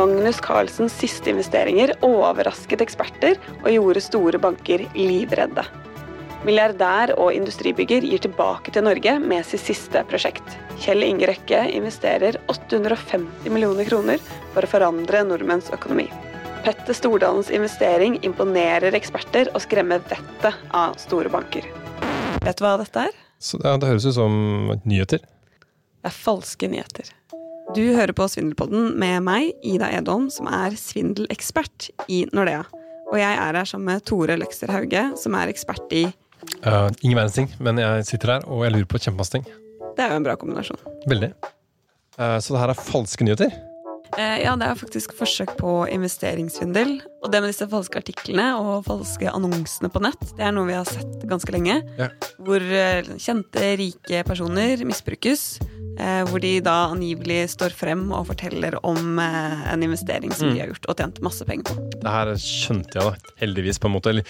Magnus Carlsens siste investeringer overrasket eksperter og gjorde store banker livredde. Milliardær og industribygger gir tilbake til Norge med sitt siste prosjekt. Kjell Inge Røkke investerer 850 millioner kroner for å forandre nordmenns økonomi. Petter Stordalens investering imponerer eksperter og skremmer vettet av store banker. Vet du hva dette er? Så det, det høres ut som nyheter. Det er falske nyheter. Du hører på Svindelpodden med meg, Ida Edholm, som er svindelekspert i Nordea. Og jeg er her sammen med Tore Løkster Hauge, som er ekspert i Uh, ingen verdens ting, men jeg sitter her og jeg lurer på kjempemasse ting. Det er jo en bra kombinasjon. Veldig. Uh, så det her er falske nyheter? Uh, ja, det er faktisk forsøk på investeringssvindel. Og det med disse falske artiklene og falske annonsene på nett, det er noe vi har sett ganske lenge. Ja. Hvor kjente, rike personer misbrukes. Eh, hvor de da angivelig står frem og forteller om eh, en investering som Mm. de har gjort og tjent masse penger på. Det her skjønte jeg da, heldigvis, på en måte. Eller,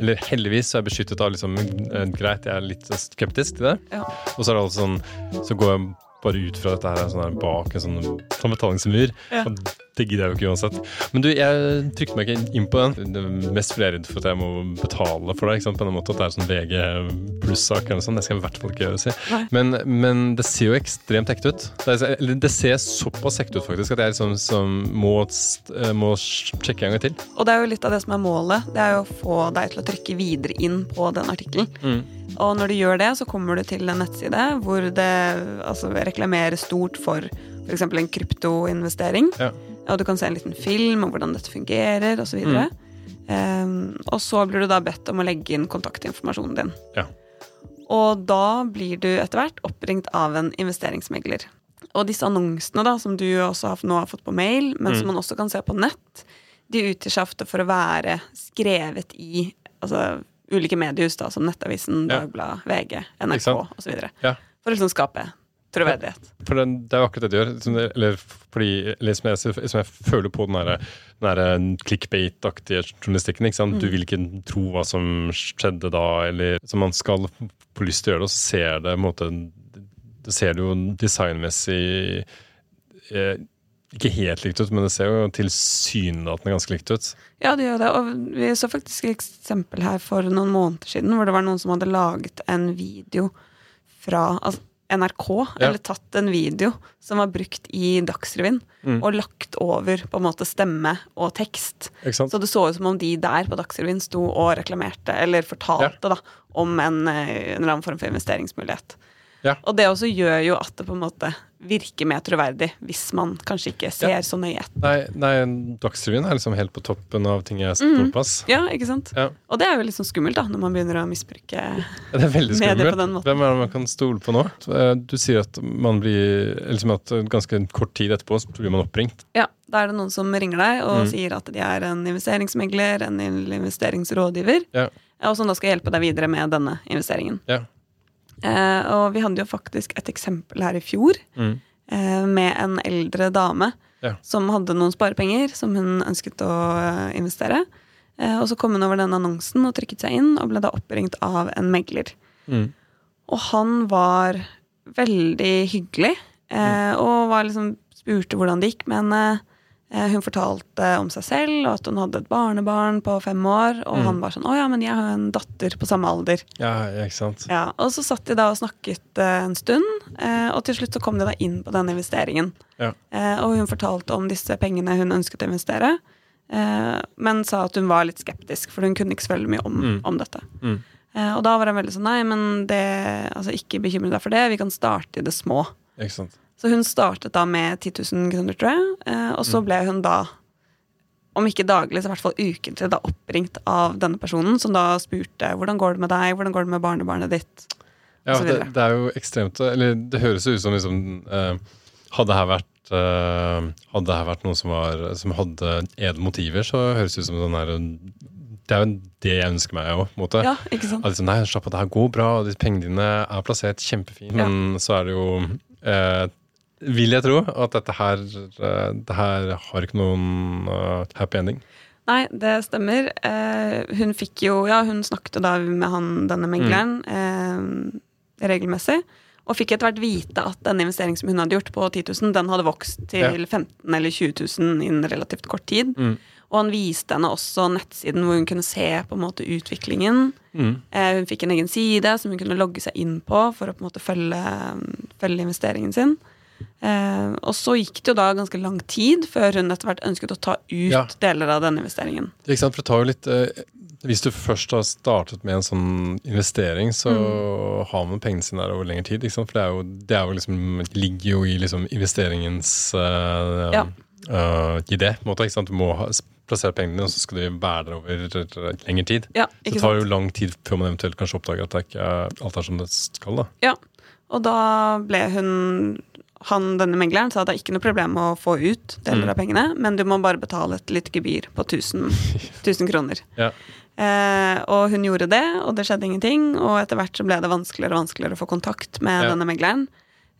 eller heldigvis så er jeg beskyttet av liksom, eh, greit, jeg er litt skeptisk til det. Ja. Og så er det altså sånn, så går jeg bare ut fra dette her er sånn bak en sånn, sånn betalingsmur. Ja. Og det gidder jeg jo ikke uansett. Men du, jeg trykte meg ikke inn på den. Det er Mest fordi jeg er redd for at jeg må betale for det. ikke sant? På en måte At det er sånn VG pluss-sak eller. Det skal jeg i hvert fall ikke gjøre. Si. Men, men det ser jo ekstremt ekte ut. Det, er, det ser såpass ekte ut faktisk at jeg liksom, som må, eh, må sjekke en gang til. Og det er jo litt av det som er målet. Det er jo å få deg til å trykke videre inn på den artikkelen. Og når du gjør det, så kommer du til en nettside hvor det altså, reklamerer stort for f.eks. en kryptoinvestering. Ja. Og du kan se en liten film om hvordan dette fungerer, osv. videre Um, og så blir du da bedt om å legge inn kontaktinformasjonen din. Ja. Og da blir du etter hvert oppringt av en investeringsmegler. Og disse annonsene da, som du også har, nå har fått på mail, men som man også kan se på nett, de utgir seg ofte for å være skrevet i altså, ulike mediehus, da, som Nettavisen. Dagbladet, VG, NRK osv. Ja. For å liksom skape troverdighet. For det, det er jo akkurat det du gjør. Som eller fordi, eller som, jeg, som jeg føler på den derre- den derre clickbait-aktige journalistikken. ikke sant? Du vil ikke tro hva som skjedde da, eller så man skal få lyst til å gjøre det, og så ser det på en måte ser det jo designmessig eh, ikke helt likt ut, men det ser jo tilsynelatende ganske likt ut. Ja, det gjør det. Og vi så faktisk et eksempel her for noen måneder siden, hvor det var noen som hadde laget en video fra altså NRK, Ja. eller tatt en video som var brukt i Dagsrevyen, og lagt over på en måte stemme og tekst. Så det så ut som om de der på Dagsrevyen sto og reklamerte, eller fortalte da, om en, eh, en eller annen form for investeringsmulighet. Ja. Og det også gjør jo at det på en måte virker mer troverdig, hvis man kanskje ikke ser Ja. så nøye etter. Nei, nei Dagsrevyen er liksom helt på toppen av ting jeg stoler på. ass. Ja, ikke sant? Ja. Og det er jo litt sånn skummelt, da, når man begynner å misbruke Ja, Det er veldig Medier på den måten. Hvem er det man kan stole på nå? Eh, Du sier at man blir liksom at ganske kort tid etterpå så blir man oppringt. Ja, da er det noen som ringer deg og Mm. sier at de er en investeringsmegler, en investeringsrådgiver, Ja. og som da skal hjelpe deg videre med denne investeringen. Ja. Eh, og vi hadde jo faktisk et eksempel her i fjor Mm. eh, med en eldre dame Ja. som hadde noen sparepenger som hun ønsket å eh, investere. Eh, og så kom hun over den annonsen og trykket seg inn, og ble da oppringt av en megler. Mm. Og han var veldig hyggelig, eh, og var liksom, spurte hvordan det gikk med henne. Eh, hun fortalte om seg selv, og at hun hadde et barnebarn på fem år. Og Mm. han var sånn 'Å ja, men jeg har en datter på samme alder'. ja, ikke sant. Ja, og så satt de da og snakket eh, en stund, eh, og til slutt så kom de da inn på denne investeringen. Ja. Eh, og hun fortalte om disse pengene hun ønsket å investere, men sa at hun var litt skeptisk, for hun kunne ikke så veldig mye om, Mm. om dette. Mm. Og da var hun veldig sånn nei, men det, altså ikke bekymre deg for det, vi kan starte i det små. Ikke sant. Så hun startet da med 10 000 kroner, tror jeg, eh, og så ble hun da om ikke daglig, så i hvert fall ukentlig da oppringt av denne personen, som da spurte hvordan går det med deg, hvordan går det med barnebarnet ditt. Ja, det, det er jo ekstremt Eller det høres jo ut som liksom eh, Hadde her vært eh, Hadde det her vært noen som, var, som hadde edle motiver, så høres det ut som sånn her Det er jo det jeg ønsker meg òg. Ja? Liksom, nei, slapp av, det her går bra, og de pengene dine er plassert kjempefint. Ja. Men så er det jo eh, Vil jeg tro at dette her eh, Det her har ikke noen eh, happy ending. Nei, det stemmer. Eh, hun fikk jo Ja, hun snakket da med han, denne megleren, eh, regelmessig. Og fikk etter hvert vite at den investeringen som hun hadde gjort på 10 000, den hadde vokst til Ja. 15 eller 20 000 innen relativt kort tid. Mm. Og han viste henne også nettsiden hvor hun kunne se på en måte utviklingen. Mm. Eh, hun fikk en egen side som hun kunne logge seg inn på for å på en måte følge, følge investeringen sin. Eh, og så gikk det jo da ganske lang tid før hun etter hvert ønsket å ta ut Ja. deler av denne investeringen. Ikke sant, for det tar jo litt eh, Hvis du først har startet med en sånn investering, så har man pengene sine der over lengre tid. Ikke sant? For det jo, det liksom, ligger jo i liksom investeringens uh, Ja. uh, idé. måte, ikke sant? Du må ha, plassere pengene dine, og så skal de være der over lengre tid. Ja, Så det tar jo lang tid før man eventuelt kanskje oppdager at det ikke er, alt er som det skal. da. Ja. Og da ble hun han, denne megleren sa at det er ikke noe problem å få ut deler Mm. av pengene, men du må bare betale et lite gebyr på 1000, 1000 kroner. Ja. Eh, og hun gjorde det, og det skjedde ingenting. Og etter hvert så ble det vanskeligere og vanskeligere å få kontakt med Ja. denne megleren.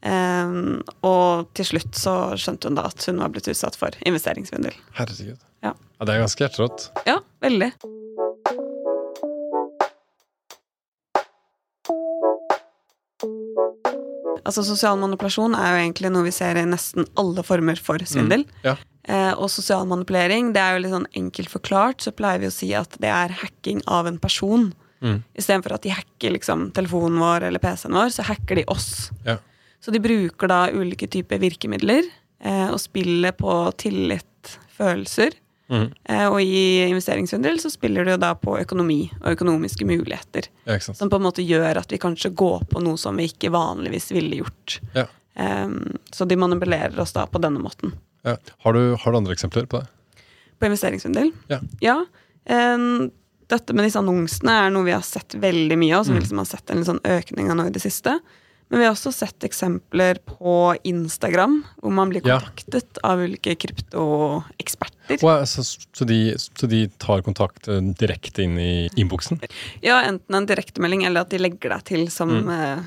Eh, og til slutt så skjønte hun da at hun var blitt utsatt for investeringssvindel. Herregud. Ja. Det er ganske hjerterått. Ja, veldig. Altså Sosial manipulasjon er jo egentlig noe vi ser i nesten alle former for svindel. Ja. Eh, og sosial manipulering, det er jo litt sånn enkelt forklart, så pleier vi å si at det er hacking av en person. Mm. Istedenfor at de hacker liksom telefonen vår eller PC-en vår, så hacker de oss. Ja. Så de bruker da ulike typer virkemidler eh, og spiller på tillit, følelser. Mm. Eh, og i investeringsvindel så spiller det jo da på økonomi og økonomiske muligheter. Ja. Som på en måte gjør at vi kanskje går på noe som vi ikke vanligvis ville gjort. Ja. Um, så de manipulerer oss da på denne måten. Ja. Har, du, har du andre eksempler på det? På investeringsvindel? Ja. Um, dette med disse annonsene er noe vi har sett veldig mye av, som Mm. vi liksom har sett en sånn økning av nå i det siste. Men vi har også sett eksempler på Instagram, hvor man blir kontaktet av ulike kryptoeksperter. Å, Wow, så, så, de, så de tar kontakt eh, direkte inn i innboksen? Ja, enten en direktemelding eller at de legger deg til som Mm. eh,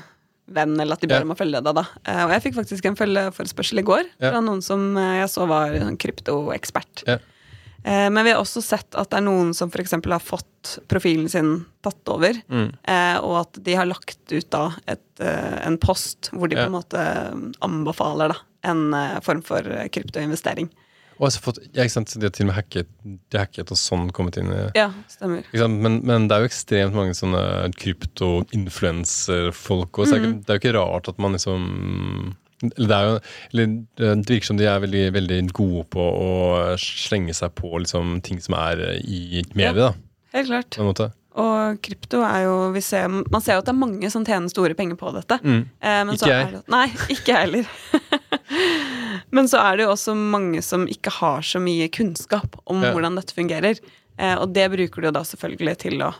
venn, eller at de ber yeah. om å følge deg, da. Eh, og jeg fikk faktisk en følgeforespørsel i går yeah. fra noen som jeg så var kryptoekspert. Eh, men vi har også sett at det er noen som f.eks. har fått profilen sin tatt over, Mm. og at de har lagt ut da et, en post hvor de på en måte anbefaler da en form for kryptoinvestering. Og jeg har fått, ja, sant, De har til og med hacket, de hacket og sånn kommet inn i Ja, stemmer. Men, men det er jo ekstremt mange sånne krypto-influencer-folk. òg, så Mm. det er jo ikke rart at man liksom eller det, jo, eller det virker som de er veldig, veldig gode på å slenge seg på liksom, ting som er i mediet. Ja, Helt klart. Og krypto er jo vi ser, Man ser jo at det er mange som tjener store penger på dette. Mm. Eh, men Ikke så jeg. Det, nei, ikke jeg heller. men så er det jo også mange som ikke har så mye kunnskap om Ja. hvordan dette fungerer. Eh, og det bruker de jo da selvfølgelig til å,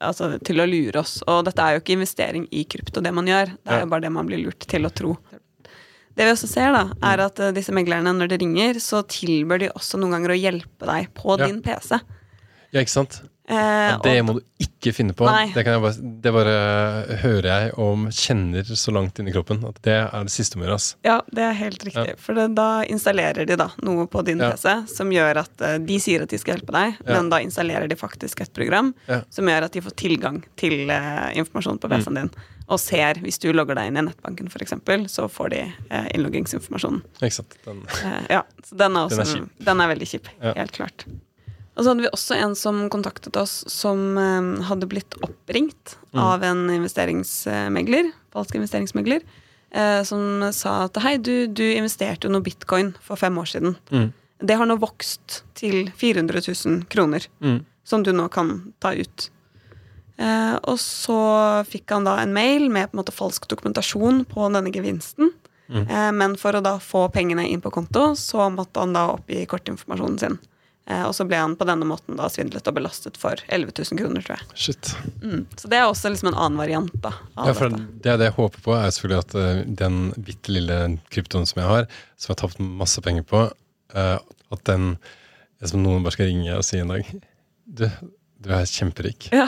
altså, til å lure oss. Og dette er jo ikke investering i krypto, det man gjør. Det er jo bare det man blir lurt til å tro. Det vi også ser, da, er at eh, disse meglerne, når de ringer, så tilbør de også noen ganger å hjelpe deg på Ja. din PC. Ja, ikke sant? Eh, Ja, det må du ikke finne på. Det, bare, det bare hører jeg om kjenner så langt inn i kroppen at det er det siste må gjøre. Ja, det er helt riktig. Ja. For det, da installerer de da noe på din Ja. PC som gjør at eh, de sier at de skal hjelpe deg, men da installerer de faktisk et program som gjør at de får tilgang til uh, informasjon på PC-en din. Og ser, hvis du logger deg inn i nettbanken f.eks., så får de uh, innloggingsinformasjonen. Ikke sant? Den, uh, ja, så den er, også, Den den er er, veldig kjip. Helt klart. Og så hadde vi også en som kontaktet oss som eh, hadde blitt oppringt Mm. av en investeringsmegler, falsk investeringsmegler, eh, som sa at hei, du, du investerte jo noe bitcoin for fem år siden. mm, Det har nå vokst til 400 000 kroner, mm, som du nå kan ta ut. Eh, og så fikk han da en mail med på en måte falsk dokumentasjon på denne gevinsten. Mm. Eh, men for å da få pengene inn på konto, så måtte han da oppgi kortinformasjonen sin. Eh, og så ble han på denne måten da svindlet og belastet for 11 000 kroner, tror jeg. shit. Mm. Så det er også liksom en annen variant da, av Ja, for dette. det det jeg håper på, er selvfølgelig at eh, den bitte lille kryptoen som jeg har, som jeg har tapt masse penger på, eh, at den som noen bare skal ringe og si en dag Du, du er kjemperik. Ja,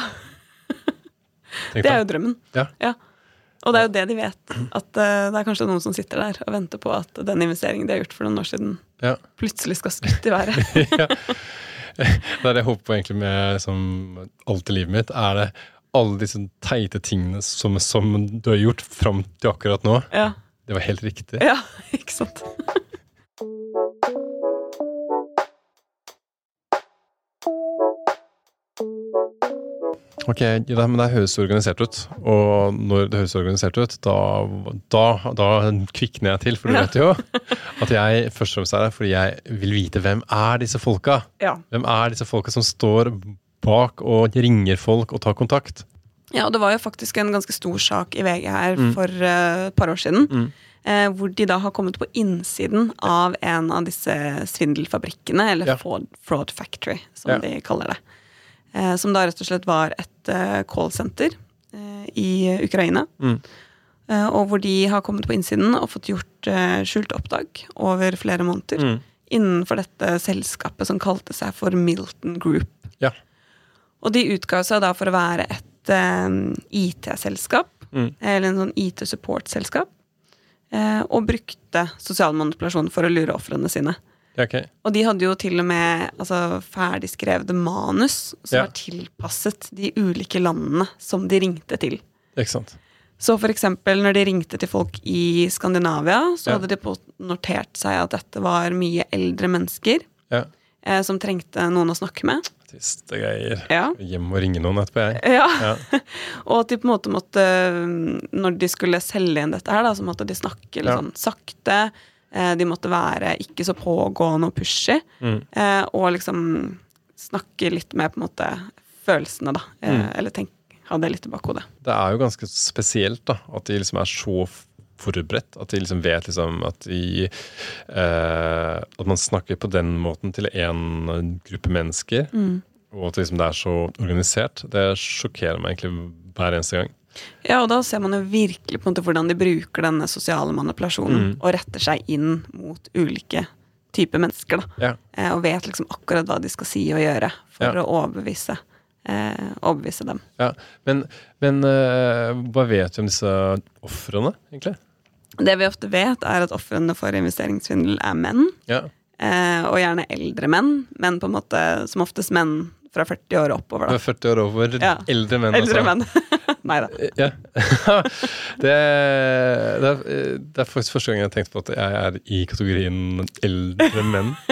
det er jo drømmen. Ja. Ja. Og det er jo det de vet. At eh, det er kanskje noen som sitter der og venter på at den investeringen de har gjort for noen år siden, Ja. plutselig skal skutt i været. ja. Det er det jeg håper på egentlig med som alt i livet mitt, er det alle disse teite tingene som, som du har gjort fram til akkurat nå, Ja. det var helt riktig. ja, ikke sant? Ok, ja, men det høres organisert ut. Og når det høres organisert ut, da, da, da kvikner jeg til. For du vet jo at jeg først og fremst er her fordi jeg vil vite hvem er disse folka. Ja. Hvem er disse folka som står bak og ringer folk og tar kontakt? Ja, og det var jo faktisk en ganske stor sak i VG her Mm. for eh, et par år siden. Mm. Eh, hvor de da har kommet på innsiden av en av disse svindelfabrikkene, eller Ja. fraud, fraud factory, som Ja. de kaller det. Eh, som da rett og slett var et eh, callsenter eh, i Ukraina. Mm. Eh, og hvor de har kommet på innsiden og fått gjort skjult oppdrag over flere måneder. Mm. Innenfor dette selskapet som kalte seg for Milton Group. Ja. Og de utga seg da for å være et IT-selskap, Mm. eller en sånn IT-support-selskap, eh, og brukte sosial manipulasjon for å lure ofrene sine. Ja, ok. Og de hadde jo til og med altså, ferdigskrevne manus som Ja. var tilpasset de ulike landene som de ringte til. Ikke sant. Så for eksempel når de ringte til folk i Skandinavia, så Ja. hadde de notert seg at dette var mye eldre mennesker Ja. eh, som trengte noen å snakke med. Triste greier. Ja. Hjem og ringe noen etterpå, jeg. Ja. Ja. Og at de på en måte måtte Når de skulle selge inn dette her, da, så måtte de snakke sånn sakte. Eh, De måtte være ikke så pågående og pushy. Mm. eh, Og liksom snakke litt med på en måte følelsene, da. Eh, Mm. Eller tenk, ha det litt i bakhodet. Det er jo ganske spesielt da, at de liksom er så forberedt. At de liksom vet liksom at de eh, At man snakker på den måten til en gruppe mennesker. Og at liksom det er så organisert. Det sjokkerer meg egentlig hver eneste gang. Ja, og da ser man jo virkelig på en måte hvordan de bruker denne sosiale manipulasjonen Mm. og retter seg inn mot ulike typer mennesker, da. Ja. Eh, Og vet liksom akkurat hva de skal si og gjøre for Ja. å overbevise, eh, overbevise dem. ja. Men, men uh, hva vet vi om disse ofrene, egentlig? Det vi ofte vet, er at ofrene for investeringssvindel er menn, Ja. eh, og gjerne eldre menn, men på en måte som oftest menn fra 40 år oppover, da. er 40 år over. Ja. Eldre menn, Eldre altså. menn. Nei da. Ja. det, det, er, det er faktisk første gang jeg har tenkt på at jeg er i kategorien eldre menn.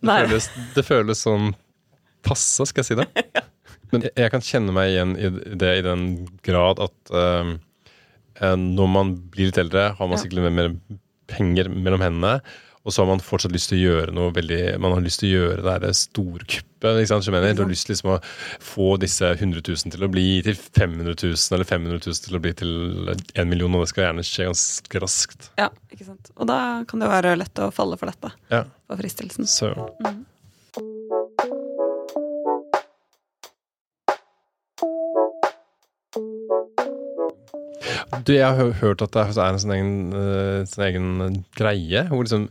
Det føles, det føles sånn passe, skal jeg si det. Men jeg, kan kjenne meg igjen i det i den grad at um, eh, når man blir litt eldre, har man sikkert mer penger mellom hendene. Og så har man fortsatt lyst til å gjøre noe veldig Man har lyst til å gjøre det der storkuppet. Ikke sant? som jeg mener, du har lyst til liksom å få disse 100 000 til å bli til 500 000, eller 500 000 til å bli til 1 million, og det skal gjerne skje ganske raskt. Ja, ikke sant. Og da kan det være lett å falle for dette, Ja, for fristelsen. så Du, jeg har hørt at det er en sånn egen, eh, sånn egen greie hvor liksom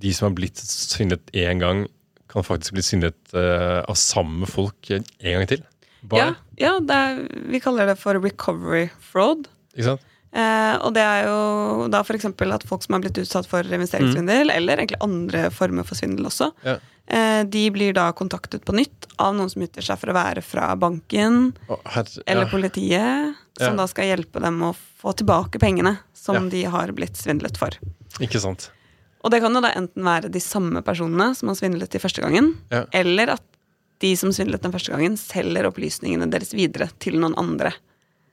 de som har blitt syndet én gang, kan faktisk bli syndet uh, av samme folk en gang til. Ja, Bare. ja det er, vi kaller det for recovery fraud. Ikke sant? Eh, og det er jo da f.eks. at folk som har blitt utsatt for investeringssvindel, eller egentlig andre former for svindel også, Ja. eh, de blir da kontaktet på nytt av noen som utgir seg for å være fra banken oh, her, ja. eller politiet, som Ja. da skal hjelpe dem å få tilbake pengene som de har blitt svindlet for. Ikke sant. Og det kan jo da enten være de samme personene som har svindlet de første gangen, eller at de som svindlet den første gangen, selger opplysningene deres videre til noen andre.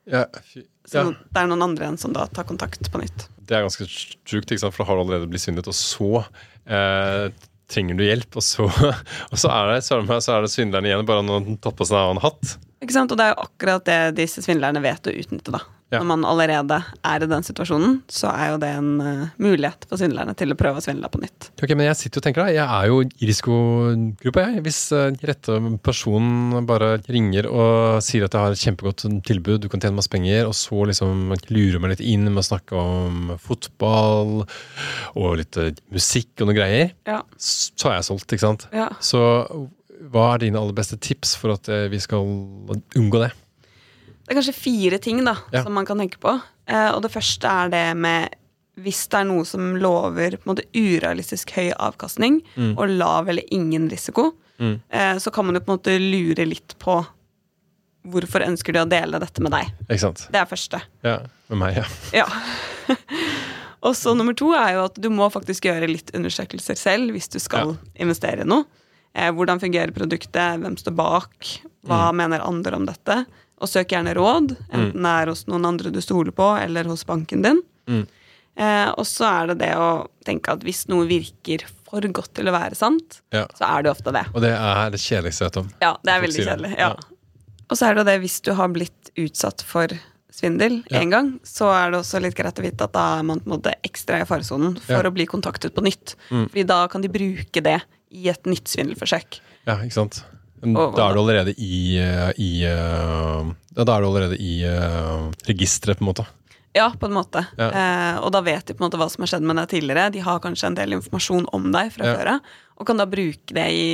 Ja, fy, Så ja. det er noen andre enn som da tar kontakt på nytt. Det er ganske sjukt, for da har du allerede blitt svindlet, og så eh, trenger du hjelp, og så, og så, er, det, så, er det, så er det svindleren igjen, bare han har tatt på seg en hatt. Ikke sant? Og det er jo akkurat det disse svindlerne vet å utnytte, da. Ja. Når man allerede er i den situasjonen, så er jo det en uh, mulighet for svindlerne til å prøve å svindle på nytt. Ok, Men jeg sitter og tenker da, jeg er jo i risikogruppa, jeg. Hvis uh, rette personen bare ringer og sier at jeg har et kjempegodt tilbud, du kan tjene masse penger, og så liksom lurer meg litt inn med å snakke om fotball og litt uh, musikk og noe greier, Ja. så er jeg solgt, ikke sant? ja. Så hva er dine aller beste tips for at vi skal unngå det? Det er kanskje fire ting da, Ja. som man kan tenke på. Eh, og det første er det med hvis det er noe som lover på en måte urealistisk høy avkastning og lav eller ingen risiko, Mm. eh, så kan man jo på en måte lure litt på hvorfor ønsker de å dele dette med deg. Ikke sant. Det er første. Ja, med meg, ja. Ja. og så nummer to er jo at du må faktisk gjøre litt undersøkelser selv hvis du skal investere i noe. Eh, hvordan fungerer produktet, hvem står bak, hva mener andre om dette? Og søk gjerne råd, enten det er hos noen andre du stoler på, eller hos banken din. Mm. Eh, og så er det det å tenke at hvis noe virker for godt til å være sant, Ja. så er det ofte det. Og det er det kjedeligste jeg vet om. Ja, det er veldig kjedelig. Ja. Ja. Og så er det jo det hvis du har blitt utsatt for svindel en gang, så er det også litt greit å vite at da er man på en måte ekstra i faresonen for å bli kontaktet på nytt. Mm. Fordi da kan de bruke det i et nytt svindelforsøk. Ja, ikke sant. Og- da er du allerede i, eh, i eh, Da er du allerede i uh, registeret, på en måte. Ja, på en måte. Ja. Eh, og da vet de på en måte hva som har skjedd med deg tidligere. De har kanskje en del informasjon om deg fra Ja. før av, og kan da bruke det i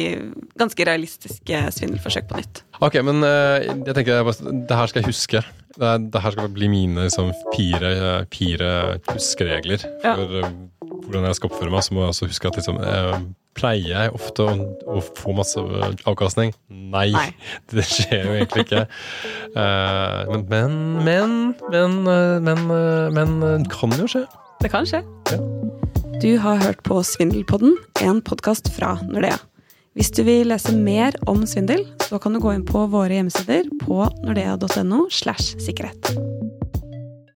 ganske realistiske svindelforsøk på nytt. Ok, men eh, jeg tenker det her skal jeg huske. Det, det her skal bli mine liksom, fire, fire huskeregler for ja. hvordan jeg skal oppføre meg. Så må jeg også huske at liksom, eh, pleier jeg ofte å, å få masse eh, avkastning? Nei, Nei. det skjer jo egentlig ikke. Eh, men, men, men, men, eh, men, men det kan jo skje. Det kan skje. Ja. Du har hørt på Svindelpodden, en podkast fra Nordea. Hvis du vil lese mer om svindel, så kan du gå inn på våre hjemmesider på nordea.no slash sikkerhet.